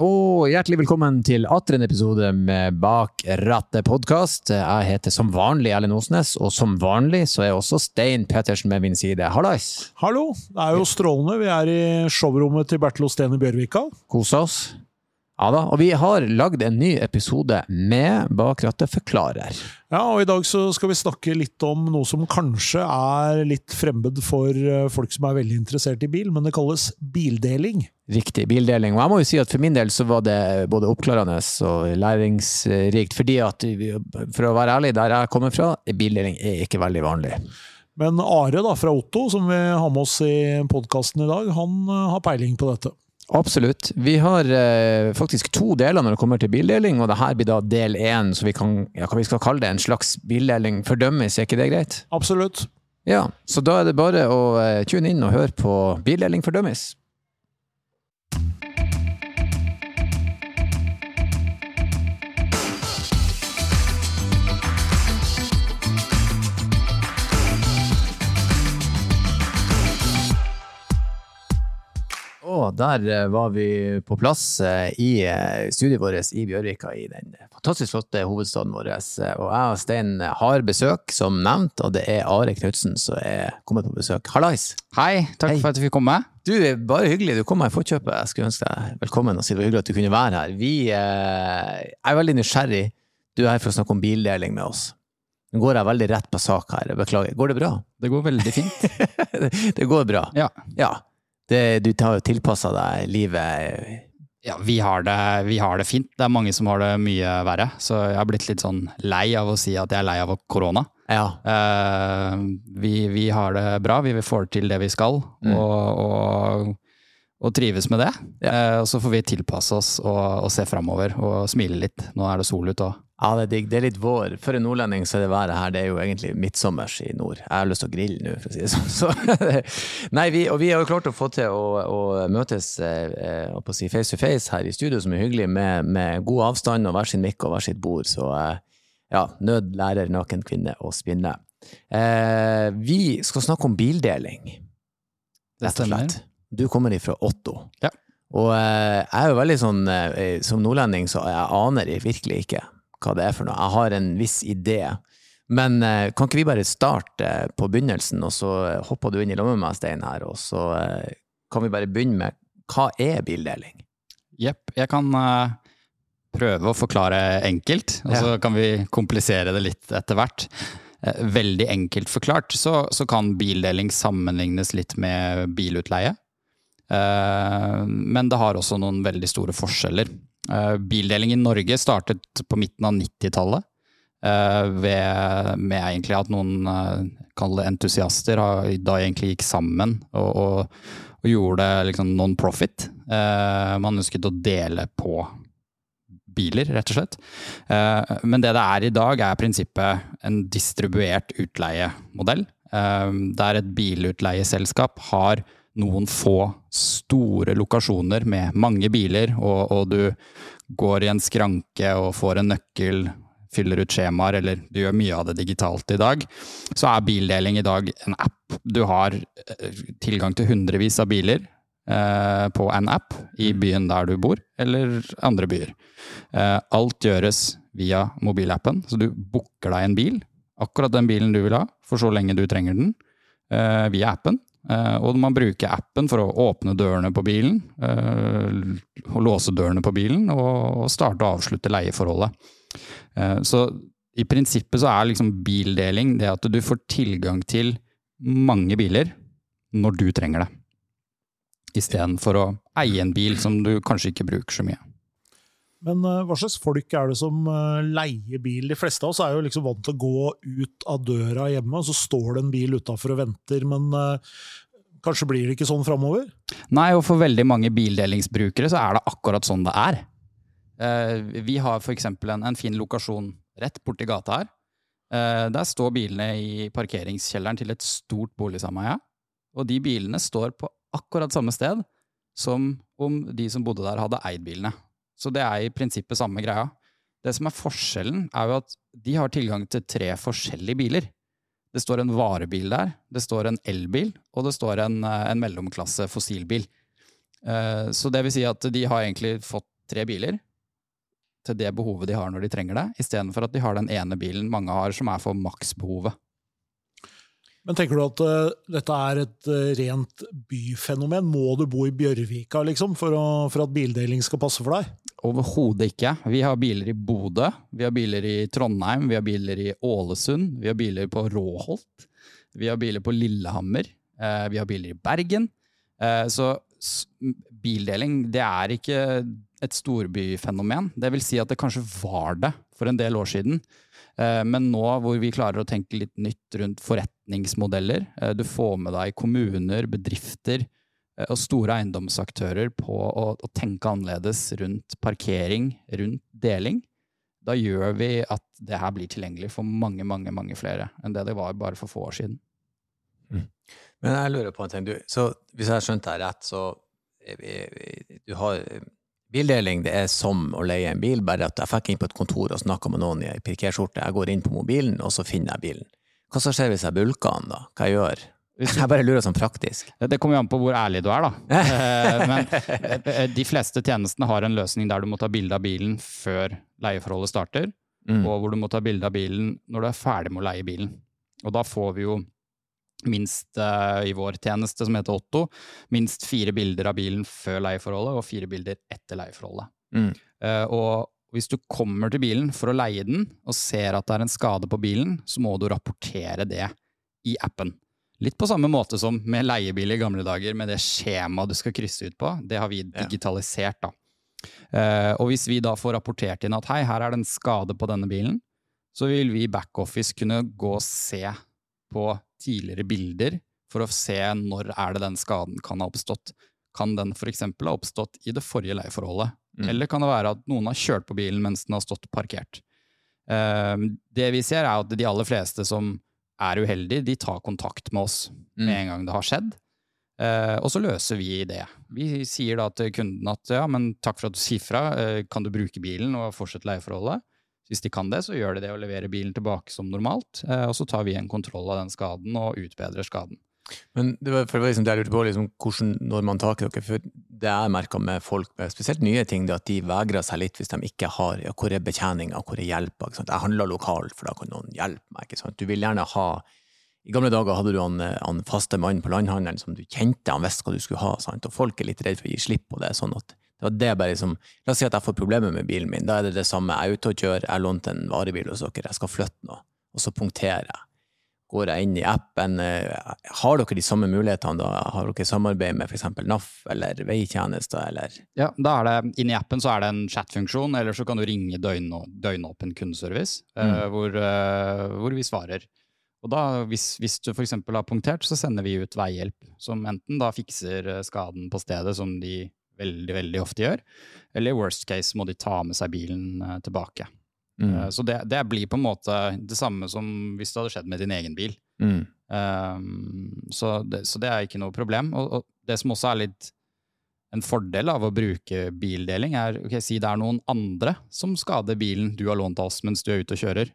og hjertelig velkommen til atter en episode med Bak rattet podkast. Jeg heter som vanlig Erlend Osnes, og som vanlig så er også Stein Pettersen med min side. Hallais! Hallo, det er jo strålende. Vi er i showrommet til Bertil Osten i Bjørvika. Kosa oss. Ja da, og vi har lagd en ny episode med Bak rattet forklarer. Ja, og i dag så skal vi snakke litt om noe som kanskje er litt fremmed for eh, folk som er veldig interessert i bil, men det kalles bildeling. Riktig, bildeling. Og jeg må jo si at for min del så var det både oppklarende og læringsrikt, fordi at for å være ærlig, der jeg kommer fra, bildeling er ikke veldig vanlig. Men Are da, fra Otto, som vi har med oss i podkasten i dag, han eh, har peiling på dette. Absolutt. Vi har eh, faktisk to deler når det kommer til bildeling, og dette blir da del én, så vi kan ja, hva vi skal kalle det, en slags bildeling fordømmes, er ikke det greit? Absolutt. Ja, så da er det bare å eh, tune inn og høre på Bildeling for Og der eh, var vi på plass eh, i eh, studiet vårt i Bjørvika, i den fantastisk flotte hovedstaden vår. Og jeg og Stein har besøk, som nevnt, og det er Are Knutsen som er kommet på besøk. Hallais! Hei, takk Hei. for at du fikk komme. Du, bare hyggelig. Du kom meg i forkjøpet. Jeg skulle ønske deg velkommen og si det var hyggelig at du kunne være her. Vi er veldig nysgjerrig. Du er her for å snakke om bildeling med oss. Nå går jeg veldig rett på sak her. Beklager. Går det bra? Det går veldig fint. det går bra? Ja. ja. Det, du har jo tilpassa deg livet Ja, vi har, det, vi har det fint. Det er mange som har det mye verre. Så jeg har blitt litt sånn lei av å si at jeg er lei av korona. Ja. Uh, vi, vi har det bra, vi får til det vi skal, Mm. og, og, og trives med det. Ja. Uh, og så får vi tilpasse oss og, og se framover og smile litt. Nå er det sol ute òg. Ja, det er digg. Det er litt vår. For en nordlending så er det været her, det er jo egentlig midtsommers i nord. Jeg har lyst til å grille nå, for å si det sånn. Så, nei, vi, og vi har jo klart å få til å, å møtes eh, eh, å si face to face her i studio, som er hyggelig, med, med god avstand og hver sin mikk og hver sitt bord. Så eh, ja, nød lærer naken kvinne å spinne. Eh, vi skal snakke om bildeling, rett og slett. Du kommer ifra Otto. Ja. Og eh, jeg er jo veldig sånn, eh, som nordlending, så jeg aner virkelig ikke hva det er for noe. Jeg har en viss idé. Men eh, kan ikke vi bare starte eh, på begynnelsen, og så eh, hopper du inn i lomma med meg, Stein, her, og så kan vi bare begynne med hva er bildeling? Jepp. Jeg kan prøve å forklare enkelt, og så kan vi komplisere det litt etter hvert. Veldig enkelt forklart så, så kan bildeling sammenlignes litt med bilutleie. Eh, men det har også noen veldig store forskjeller. Eh, bildeling i Norge startet på midten av 90-tallet. eh, med egentlig at noen uh, kall entusiaster da egentlig gikk sammen og, og, og gjorde liksom non-profit. Eh, man ønsket å dele på biler, rett og slett. Eh, men det det er i dag, er prinsippet en distribuert utleiemodell. Eh, der et bilutleieselskap har noen få store lokasjoner med mange biler, og, og du går i en skranke og får en nøkkel, fyller ut skjemaer, eller du gjør mye av det digitalt i dag, så er bildeling i dag en app. Du har eh, tilgang til hundrevis av biler eh, på en app i byen der du bor, eller andre byer. Eh, alt gjøres via mobilappen, så du booker deg en bil, akkurat den bilen du vil ha, for så lenge du trenger den, eh, via appen. Eh, og man bruker appen for å åpne dørene på bilen, eh, og låse dørene på bilen, og, starte og avslutte leieforholdet. Eh, så i prinsippet så er liksom bildeling det at du får tilgang til mange biler når du trenger det. Istedenfor å eie en bil som du kanskje ikke bruker så mye. Men eh, hva slags folk er det som eh, leier bil? De fleste av oss er jo liksom vant til å gå ut av døra hjemme, og så står det en bil utafor og venter, men eh, kanskje blir det ikke sånn framover? Nei, og for veldig mange bildelingsbrukere så er det akkurat sånn det er. Vi har f.eks. En, en fin lokasjon rett borti gata her. Der står bilene i parkeringskjelleren til et stort boligsameie. Og de bilene står på akkurat samme sted som om de som bodde der, hadde eid bilene. Så det er i prinsippet samme greia. Det som er forskjellen, er jo at de har tilgang til tre forskjellige biler. Det står en varebil der, det står en elbil, og det står en, eh, en mellomklasse fossilbil. Eh, Så det vil si at de har egentlig fått tre biler til det behovet de har når de trenger det, istedenfor at de har den ene bilen mange har som er for maksbehovet. Men tenker du at uh, dette er et uh, rent byfenomen? Må du bo i Bjørvika liksom, for, å, for at bildeling skal passe for deg? Overhodet ikke. Vi har biler i Bodø, vi har biler i Trondheim, vi har biler i Ålesund, vi har biler på Råholt, vi har biler på Lillehammer, uh, vi har biler i Bergen. så bildeling, det er ikke et storbyfenomen. Det vil si at det kanskje var det for en del år siden. Men nå hvor vi klarer å tenke litt nytt rundt forretningsmodeller, eh, du får med deg kommuner, bedrifter eh, og store eiendomsaktører på å, å tenke annerledes rundt parkering, rundt deling, da gjør vi at det her blir tilgjengelig for mange, mange, mange flere enn det det var bare for få år siden. Mm. Men jeg lurer på en ting. Du, så hvis jeg har skjønt deg rett, så du har Bildeling det er som å leie en bil, bare at jeg fikk inn på et kontor og snakka med noen i ei pirkerskjorte. Jeg går inn på mobilen, og så finner jeg bilen. Hva som skjer hvis jeg bulker den, da? Hva jeg gjør jeg? bare lurer sånn praktisk. Det kommer jo an på hvor ærlig du er, da. Eh, men eh, de fleste tjenestene har en løsning der du må ta bilde av bilen før leieforholdet starter, mm. og hvor du må ta bilde av bilen når du er ferdig med å leie bilen. Og da får vi jo minst uh, i vår tjeneste, som heter Otto, minst fire bilder av bilen før leieforholdet og fire bilder etter leieforholdet. Mm. Og hvis du kommer til bilen for å leie den, og ser at det er en skade på bilen, så må du rapportere det i appen. Litt på samme måte som med leiebil i gamle dager, med det skjemaet du skal krysse ut på. Det har vi digitalisert, da. Uh, og hvis vi da får rapportert inn at hei, her er det en skade på denne bilen, så vil vi i backoffice kunne gå og se på tidligere bilder for å se når er det den skaden kan ha oppstått. Kan den f.eks. ha oppstått i det forrige leieforholdet? Mm. Eller kan det være at noen har kjørt på bilen mens den har stått parkert? Uh, det vi ser, er at de aller fleste som er uheldige, de tar kontakt med oss mm. med en gang det har skjedd. Uh, og så løser vi det. Vi sier da til kunden at ja, men takk for at du sier fra, uh, kan du bruke bilen og fortsette leieforholdet? Hvis de kan det, så gjør de det og leverer bilen tilbake som normalt. Uh, og så tar vi en kontroll av den skaden og utbedrer skaden. Men det var, for det var liksom jeg lurte på, liksom, hvordan når man tak i dere. For det jeg merka med folk med spesielt nye ting, det at de vegrer seg litt hvis de ikke har ja, hvor er betjeninga, hvor er hjelpa. Jeg handler lokalt, for da kan noen hjelpe meg. ikke sant? Du vil gjerne ha i gamle dager hadde du han, han faste mannen på landhandelen som du kjente, han visste hva du skulle ha. Sant? Og folk er litt redd for å gi slipp på det. sånn at det var det bare liksom, La oss si at jeg får problemer med bilen min. Da er det det samme. Jeg er ute og kjører, jeg har lånt en varebil hos dere, jeg skal flytte noe. Og så punkterer jeg. Går jeg inn i appen, eh, har dere de samme mulighetene da? Har dere samarbeid med f.eks. NAF eller veitjenester, eller? Ja, da er det, inni appen så er det en chatfunksjon, eller så kan du ringe døgn, døgnåpen kundeservice, eh, mm. hvor, uh, hvor, vi svarer. Og da, hvis, hvis du f.eks. har punktert, så sender vi ut veihjelp, som enten da fikser skaden på stedet, som de veldig, veldig ofte gjør. Eller i worst case må de ta med seg bilen tilbake. Mm. Uh, så det, det, blir på en måte det samme som hvis det hadde skjedd med din egen bil. Mm. Um, så, det, så, det, er ikke noe problem. Og, og, det som også er litt en fordel av å bruke bildeling, er ok, si det er noen andre som skader bilen du har lånt av oss mens du er ute og kjører.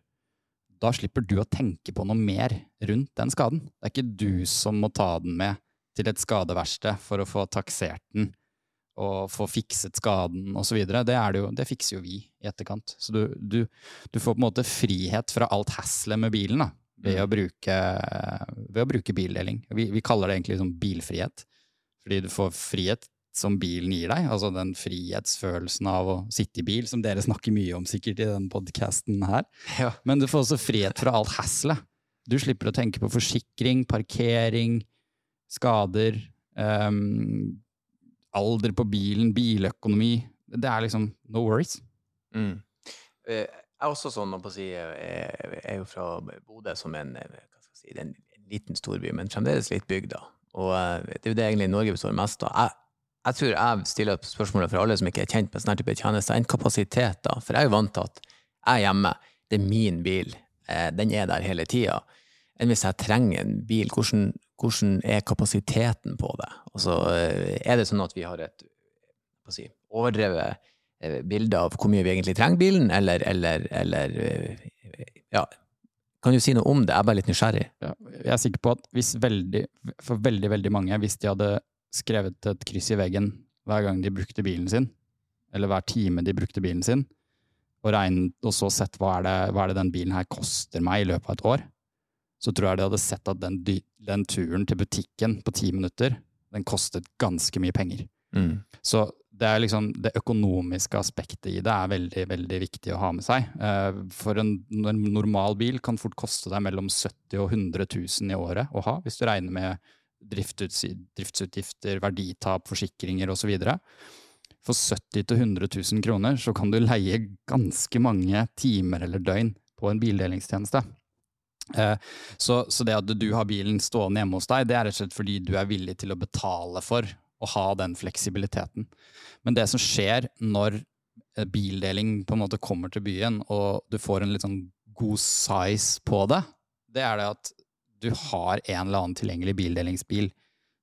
Da slipper du å tenke på noe mer rundt den skaden. Det er ikke du som må ta den med til et skadeverksted for å få taksert den og få fikset skaden osv. Det, det, det fikser jo vi i etterkant. Så du, du, du får på en måte frihet fra alt haslet med bilen da, ved, å mm. bruke, ved å bruke bildeling. Vi, vi, kaller det egentlig liksom bilfrihet. Fordi du får frihet som bilen gir deg, altså den frihetsfølelsen av å sitte i bil, som dere snakker mye om sikkert i den podkasten her. Ja. Men du får også frihet fra alt haslet. Du slipper å tenke på forsikring, parkering, skader. Um, alder på bilen, biløkonomi. Det er liksom no worries. Mm. Eh, jeg er også sånn, å si, jeg er jo fra Bodø som en, si, en liten storby, men fremdeles litt bygda. Og eh, det er jo det egentlig Norge består mest av. Jeg, jeg tror jeg stiller spørsmålet for alle som ikke er kjent med sånne type tjenester, en kapasitet, da. For jeg er jo vant til at jeg er hjemme, det er min bil, eh, den er der hele tida. Enn hvis jeg trenger en bil, hvordan, hvordan er kapasiteten på det? Altså, eh, er det sånn at vi har et si, overdrevet eh, bilde av hvor mye vi egentlig trenger bilen, eller, eller, eller eh, ja, kan du si noe om det? Jeg er bare litt nysgjerrig. Ja, jeg er sikker på at hvis veldig, for veldig veldig mange, hvis de hadde skrevet et kryss i veggen hver gang de brukte bilen sin, eller hver time de brukte bilen sin, og, regnet, og så sett hva er, det, hva er det den bilen her koster meg i løpet av et år, så tror jeg de hadde sett at den, den turen til butikken på ti minutter, den kostet ganske mye penger. Mm. Så det, liksom, det økonomiske aspektet i det er veldig veldig viktig å ha med seg. Eh, for en, normal bil kan fort koste deg mellom 70 og 100 000 i året å ha, hvis du regner med driftsutgifter, verditap, forsikringer osv. For 70 000-100 000 kroner så kan du leie ganske mange timer eller døgn på en bildelingstjeneste. Eh, så, så, det at du har bilen stående hjemme hos deg, det er rett og slett fordi du er villig til å betale for å ha den fleksibiliteten. Men det som skjer når eh, bildeling på en måte kommer til byen, og du får en litt sånn god size på det, det er det at du har en eller annen tilgjengelig bildelingsbil.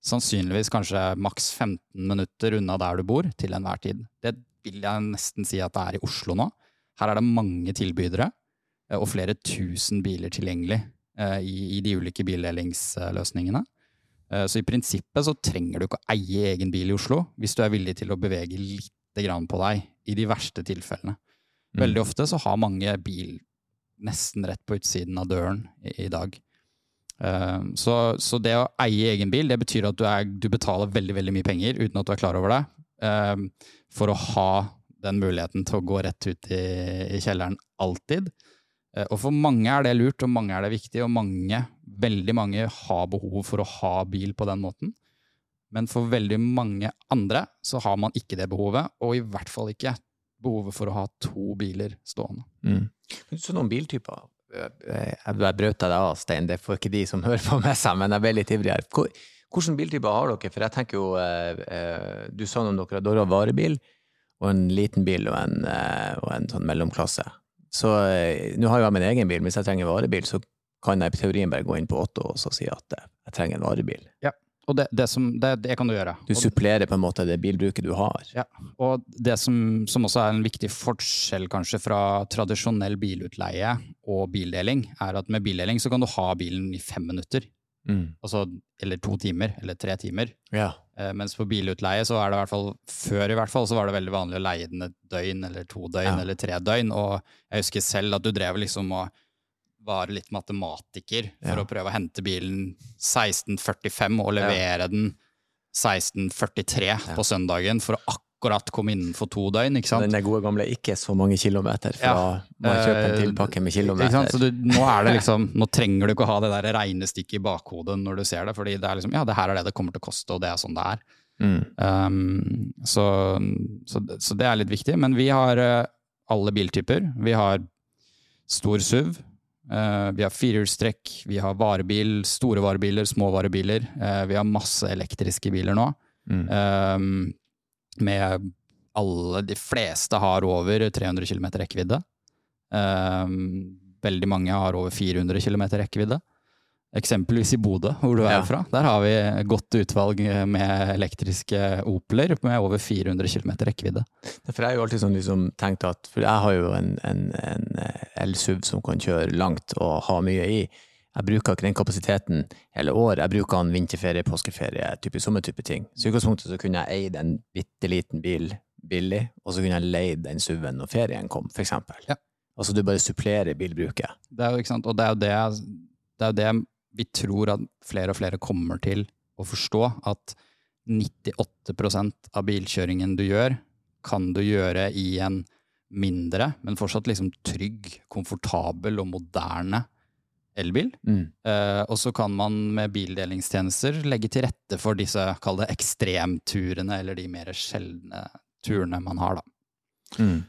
Sannsynligvis kanskje maks 15 minutter unna der du bor, til enhver tid. Det vil jeg nesten si at det er i Oslo nå. Her er det mange tilbydere, og flere tusen biler tilgjengelig eh, i, i de ulike bildelingsløsningene. Eh, så i prinsippet så trenger du ikke å eie egen bil i Oslo, hvis du er villig til å bevege lite grann på deg, i de verste tilfellene. Veldig mm. ofte så har mange bil nesten rett på utsiden av døren i, i dag. Så, så, det å eie egen bil, det betyr at du, er, du, betaler veldig veldig mye penger uten at du er klar over det, for å ha den muligheten til å gå rett ut i, i kjelleren alltid. Eh, og for mange er det lurt, og mange er det viktig, og mange, veldig mange har behov for å ha bil på den måten. Men for veldig mange andre så har man ikke det behovet, og i hvert fall ikke behovet for å ha to biler stående. Mm. Så noen biltyper jeg brøt deg av, Stein, det får ikke de som hører på med seg, men jeg ble litt ivrig her. Hvilke biltyper har dere? For jeg tenker jo, eh, eh, Du sa noe om dere, har varebil, og en liten bil og en, eh, og en sånn mellomklasse. Så nå har jo jeg min egen bil, men hvis jeg trenger varebil, så kan jeg i teorien bare gå inn på Otto og si at jeg trenger en varebil. Ja. Og det, det, som, det, det, kan du gjøre. Du supplerer på en måte det bilbruket du har. Ja, og det som, som, også er en viktig forskjell kanskje fra tradisjonell bilutleie og bildeling, er at med bildeling så kan du ha bilen i fem minutter. Mm. Altså, eller to timer, eller tre timer. Ja. Eh, mens på bilutleie så er det i hvert fall før i hvert fall, så var det veldig vanlig å leie den et døgn eller to døgn ja. eller tre døgn. Og jeg husker selv at du drev liksom og var litt matematiker for ja. å prøve å hente bilen 16.45 og levere ja. den 16.43 ja. på søndagen for å akkurat komme innenfor to døgn. ikke sant? Den gode gamle ikke så mange kilometer fra man kjøper en tilpakke med kilometer. Du, nå, det liksom, nå trenger du ikke å ha det der regnestykket i bakhodet når du ser det, fordi det er liksom, ja, det her er det det kommer til å koste, og det er sånn det er. Mm. Um, så, så, så, det er litt viktig. Men vi har uh, alle biltyper. Vi har stor SUV, Uh, vi har firehjulstrekk, vi har varebil, store varebiler, små varebiler. Uh, vi har masse elektriske biler nå. Mm. Uh, med alle De fleste har over 300 km rekkevidde. veldig mange har over 400 km rekkevidde. Eksempelvis i Bodø, hvor du er ja. fra. Der har vi godt utvalg med elektriske Opeler med over 400 km rekkevidde. For jeg har jo alltid sånn liksom tenkt at For jeg har jo en, en, en eh, elsuv som kan kjøre langt og ha mye i. Jeg bruker ikke den kapasiteten hele år. Jeg bruker den vinterferie, påskeferie, type, sånne type ting. Så i utgangspunktet så kunne jeg eid en bitte liten bil billig, og så kunne jeg leid den SUV-en når ferien kom, for eksempel. Ja. Altså du bare supplerer bilbruket. Det er jo ikke sant, og det er jo det, det, er jo det vi tror at flere og flere kommer til å forstå at 98% av bilkjøringen du gjør, kan du gjøre i en mindre, men fortsatt liksom trygg, komfortabel og moderne elbil. Mm. Uh, og så kan man med bildelingstjenester legge til rette for disse kall det ekstremturene, eller de mer sjeldne turene man har, da. Mm.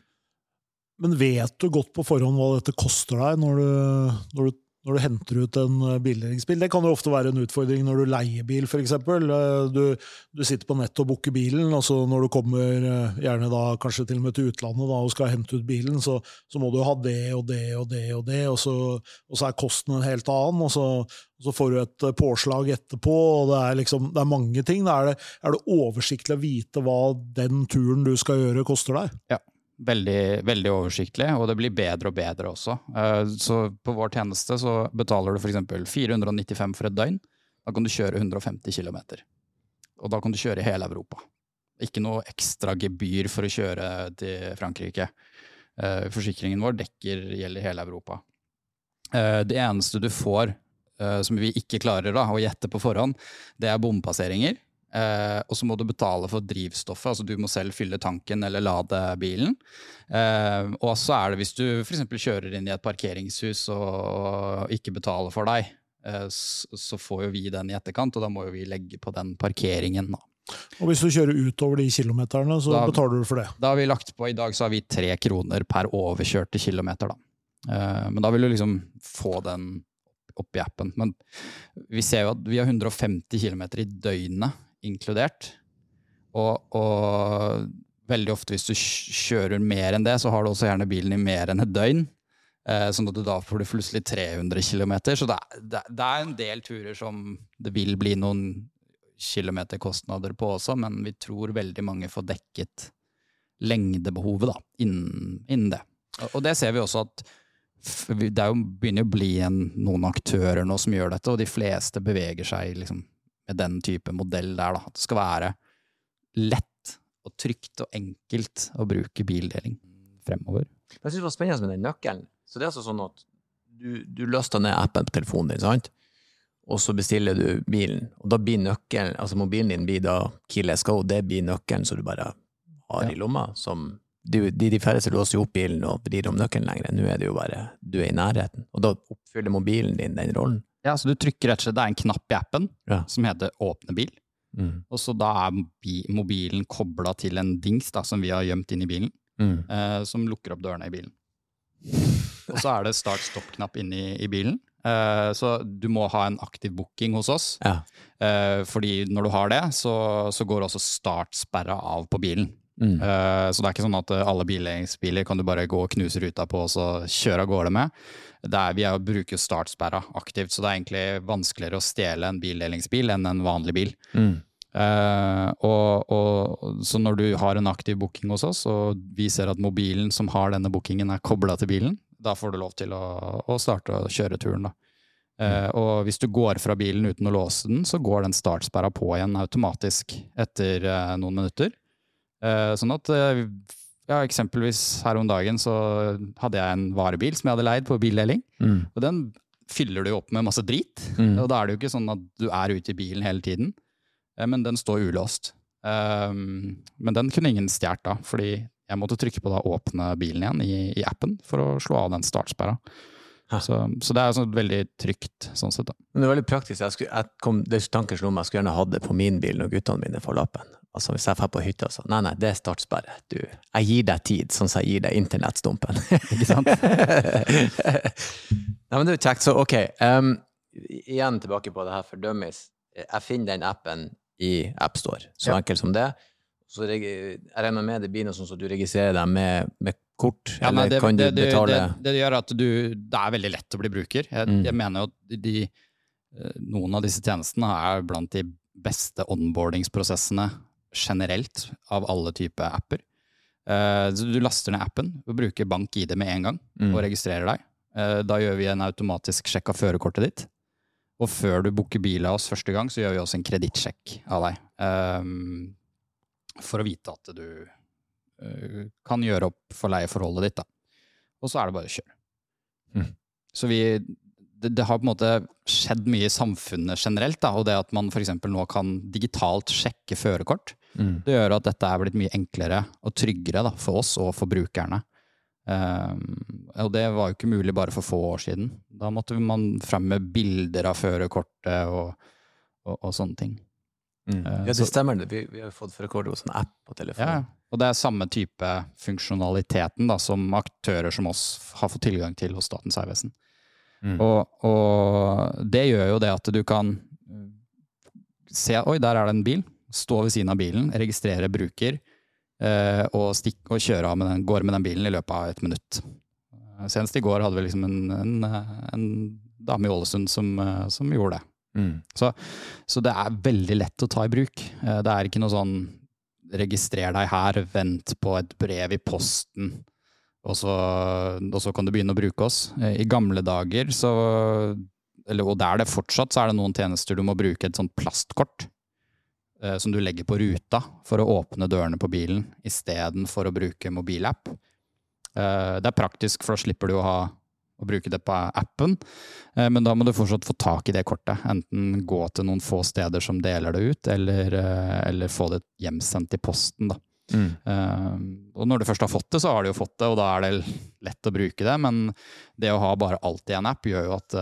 Men vet du godt på forhånd hva dette koster deg når du, når du når du henter ut en eh, bildelingsbil. Det kan jo ofte være en utfordring når du leier bil, f.eks. Eh, du, du sitter på nettet og booker bilen, og så når du kommer eh, gjerne da kanskje til og med til utlandet da, og skal hente ut bilen, så, så må du ha det og det og det og det, og så, og så er kosten en helt annen. og så, og så får du et påslag etterpå, og det er, liksom, det er mange ting. Er det, er det oversiktlig å vite hva den turen du skal gjøre, koster deg? Ja. Veldig, veldig, oversiktlig, og det blir bedre og bedre også. Eh, så på vår tjeneste så betaler du f.eks. 495 for et døgn. Da kan du kjøre 150 km. Og da kan du kjøre i hele Europa. Ikke noe ekstra gebyr for å kjøre til Frankrike. Eh, forsikringen vår dekker, gjelder hele Europa. Eh, det eneste du får som vi ikke klarer da, å gjette på forhånd, det er bompasseringer. Eh, og så må du betale for drivstoffet, altså du må selv fylle tanken eller lade bilen. Eh, og så er det hvis du f.eks. kjører inn i et parkeringshus og ikke betaler for deg, eh, så får jo vi den i etterkant, og da må jo vi legge på den parkeringen. da. Og hvis du kjører utover de kilometerne, så Da- betaler du for det. Da har vi lagt på, I dag så har vi tre kroner per overkjørte kilometer. da. Eh, men da vil du liksom få den opp i appen. Men vi ser jo at vi har 150 km i døgnet inkludert. Og, og veldig ofte hvis du kjører mer enn det, så har du også gjerne bilen i mer enn et døgn. Eh, sånn at du da får du plutselig 300 km. Så det det, det er en del turer som det vil bli noen kilometerkostnader på også, men vi tror veldig mange får dekket lengdebehovet da, innen, innen det. Og- Og det ser vi også at det jo, begynner å bli en, noen aktører nå som gjør dette, og de fleste beveger seg liksom, med den type modell der. Da. At det skal være lett og trygt og enkelt å bruke bildeling fremover. Jeg synes det var spennende med den nøkkelen. Så det er altså sånn at du, du laster ned appen på telefonen din, sant? Og så bestiller du bilen, og da blir nøkkelen, altså mobilen din blir da keyless go, det blir nøkkelen som du bare har Ja. i lomma, som de, de færreste låser jo opp bilen og vrir om nøkkelen lenger. Nå er det jo bare, du er i nærheten, og da oppfyller mobilen din den rollen. Ja, så du trykker rett og slett, Det er en knapp i appen Ja. som heter Åpne bil. Mm. Og så da er mobilen kobla til en dings da, som vi har gjemt inn i bilen, Mm. eh, som lukker opp dørene i bilen. Og så er det start-stopp-knapp inni i bilen. Eh, så du må ha en aktiv booking hos oss. Ja. Eh, fordi når du har det, så, så går også startsperra av på bilen. Mm. Uh, så det er ikke sånn at eh, alle bildelingsbiler kan du bare gå og knuse ruta på og så kjøre av gårde med. Er, vi er, bruker startsperra aktivt, så det er egentlig vanskeligere å stjele en bildelingsbil enn en vanlig bil. Mm. Uh, og, og, så når du har en aktiv booking hos oss, og vi ser at mobilen som har denne bookingen er kobla til bilen, da får du lov til å, å starte kjøreturen. Da. Eh, og hvis du går fra bilen uten å låse den, så går den startsperra på igjen automatisk etter uh, noen minutter. Eh, sånn at eh, ja, eksempelvis her om dagen så hadde jeg en varebil som jeg hadde leid på bildeling. Mm. Og den fyller du jo opp med masse drit. Mm. Og da er det jo ikke sånn at du er ute i bilen hele tiden. Eh, Men den står ulåst. Um, men den kunne ingen stjålet da, fordi jeg måtte trykke på da åpne bilen igjen i, i appen for å slå av den startsperra. Så, så det er sånn veldig trygt sånn sett. da. Men det er veldig praktisk. Jeg, skulle, jeg kom, det tanken slo meg, jeg skulle gjerne hatt det på min bil når guttene mine får lappen. Altså Hvis jeg drar på hytta, så Nei, nei, det er startsperre. Du, jeg gir deg tid, sånn som jeg gir deg internettstumpen. Ikke sant? nei, men det er jo kjekt. Så ok, um, igjen tilbake på det her for dummies. Jeg finner den appen i AppStore, så Ja. enkelt som det. Så jeg regner med det blir noe sånn som du registrerer deg med, med kort, Ja, nei, eller det, kan du det, det, betale det, det gjør at du Det er veldig lett å bli bruker. Jeg, Mm. jeg mener jo at de, eh, noen av disse tjenestene er blant de beste onboardingsprosessene generelt av alle typer apper. Eh, så du laster ned appen og bruker bank-ID med en gang Mm. og registrerer deg. Eh, da gjør vi en automatisk sjekk av førerkortet ditt. Og før du booker bil av oss første gang, så gjør vi også en kredittsjekk av deg. Um, for å vite at du uh, kan gjøre opp for leieforholdet ditt. Da. Og så er det bare å kjøre. Mm. Så vi det, det har på en måte skjedd mye i samfunnet generelt, da, og det at man f.eks. nå kan digitalt sjekke førerkort, Mm. det gjør at dette er blitt mye enklere og tryggere da, for oss og for brukerne. Um, og det var jo ikke mulig bare for få år siden. Da måtte man frem med bilder av førerkortet og, og, og sånne ting. Mm. Uh, Ja, det stemmer. det. Vi, vi har jo fått førerkortet hos en app på Ja, og det er samme type funksjonaliteten da, som aktører som oss har fått tilgang til hos Statens vegvesen. Mm. Og, og det gjør jo det at du kan se Oi, der er det en bil. Stå ved siden av bilen, registrere bruker, eh, og, stikk, og kjøre av med den, går med den bilen i løpet av et minutt. Eh, Senest i går hadde vi liksom en, en, en dame i Ålesund som, eh, som gjorde det. Mm. Så det er veldig lett å ta i bruk. Det er ikke noe sånn registrer deg her, vent på et brev i posten, og så, og så kan du begynne å bruke oss. I gamle dager så eller, Og det er det fortsatt, så er det noen tjenester du må bruke et sånt plastkort. Eh, som du legger på ruta for å åpne dørene på bilen, istedenfor å bruke mobilapp. Eh, det er praktisk, for da slipper du å, ha, å bruke det på appen. Eh, men da må du fortsatt få tak i det kortet. Enten gå til noen få steder som deler det ut, eller, eller få det hjemsendt i posten. da. Mm. Og når du først har fått det, så har du jo fått det, og da er det lett å bruke det. Men det å ha bare alt i en app gjør jo at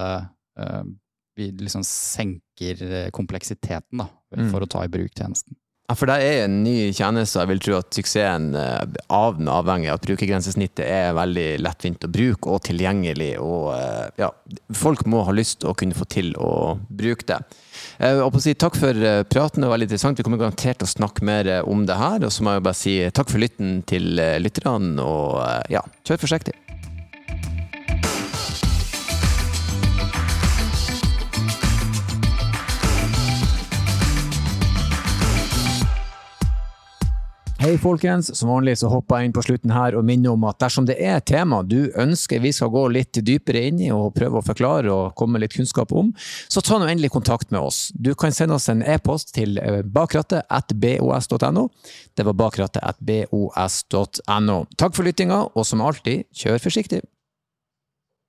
vi liksom senker kompleksiteten da, Mm. for å ta i bruk tjenesten. Ja, for det er en ny tjeneste, og jeg vil tro at suksessen eh, av den avhenger av at brukergrensesnittet er veldig lettvint å bruke og tilgjengelig. og eh, ja, Folk må ha lyst til å kunne få til å bruke det. Jeg å si Takk for eh, praten, det var veldig interessant. Vi kommer garantert til å snakke mer eh, om det her. Og så må jeg bare si takk for lytten til eh, lytterne, og eh, ja, kjør forsiktig. Hei folkens, som vanlig så hopper jeg inn på slutten her og minner om at dersom det er et tema du ønsker vi skal gå litt dypere inn i og prøve å forklare og komme med litt kunnskap om, så ta nå endelig kontakt med oss. Du kan sende oss en e-post til eh, bakrattet.bos.no. Det var bakrattet.bos.no. Takk for lyttinga, og som alltid, kjør forsiktig!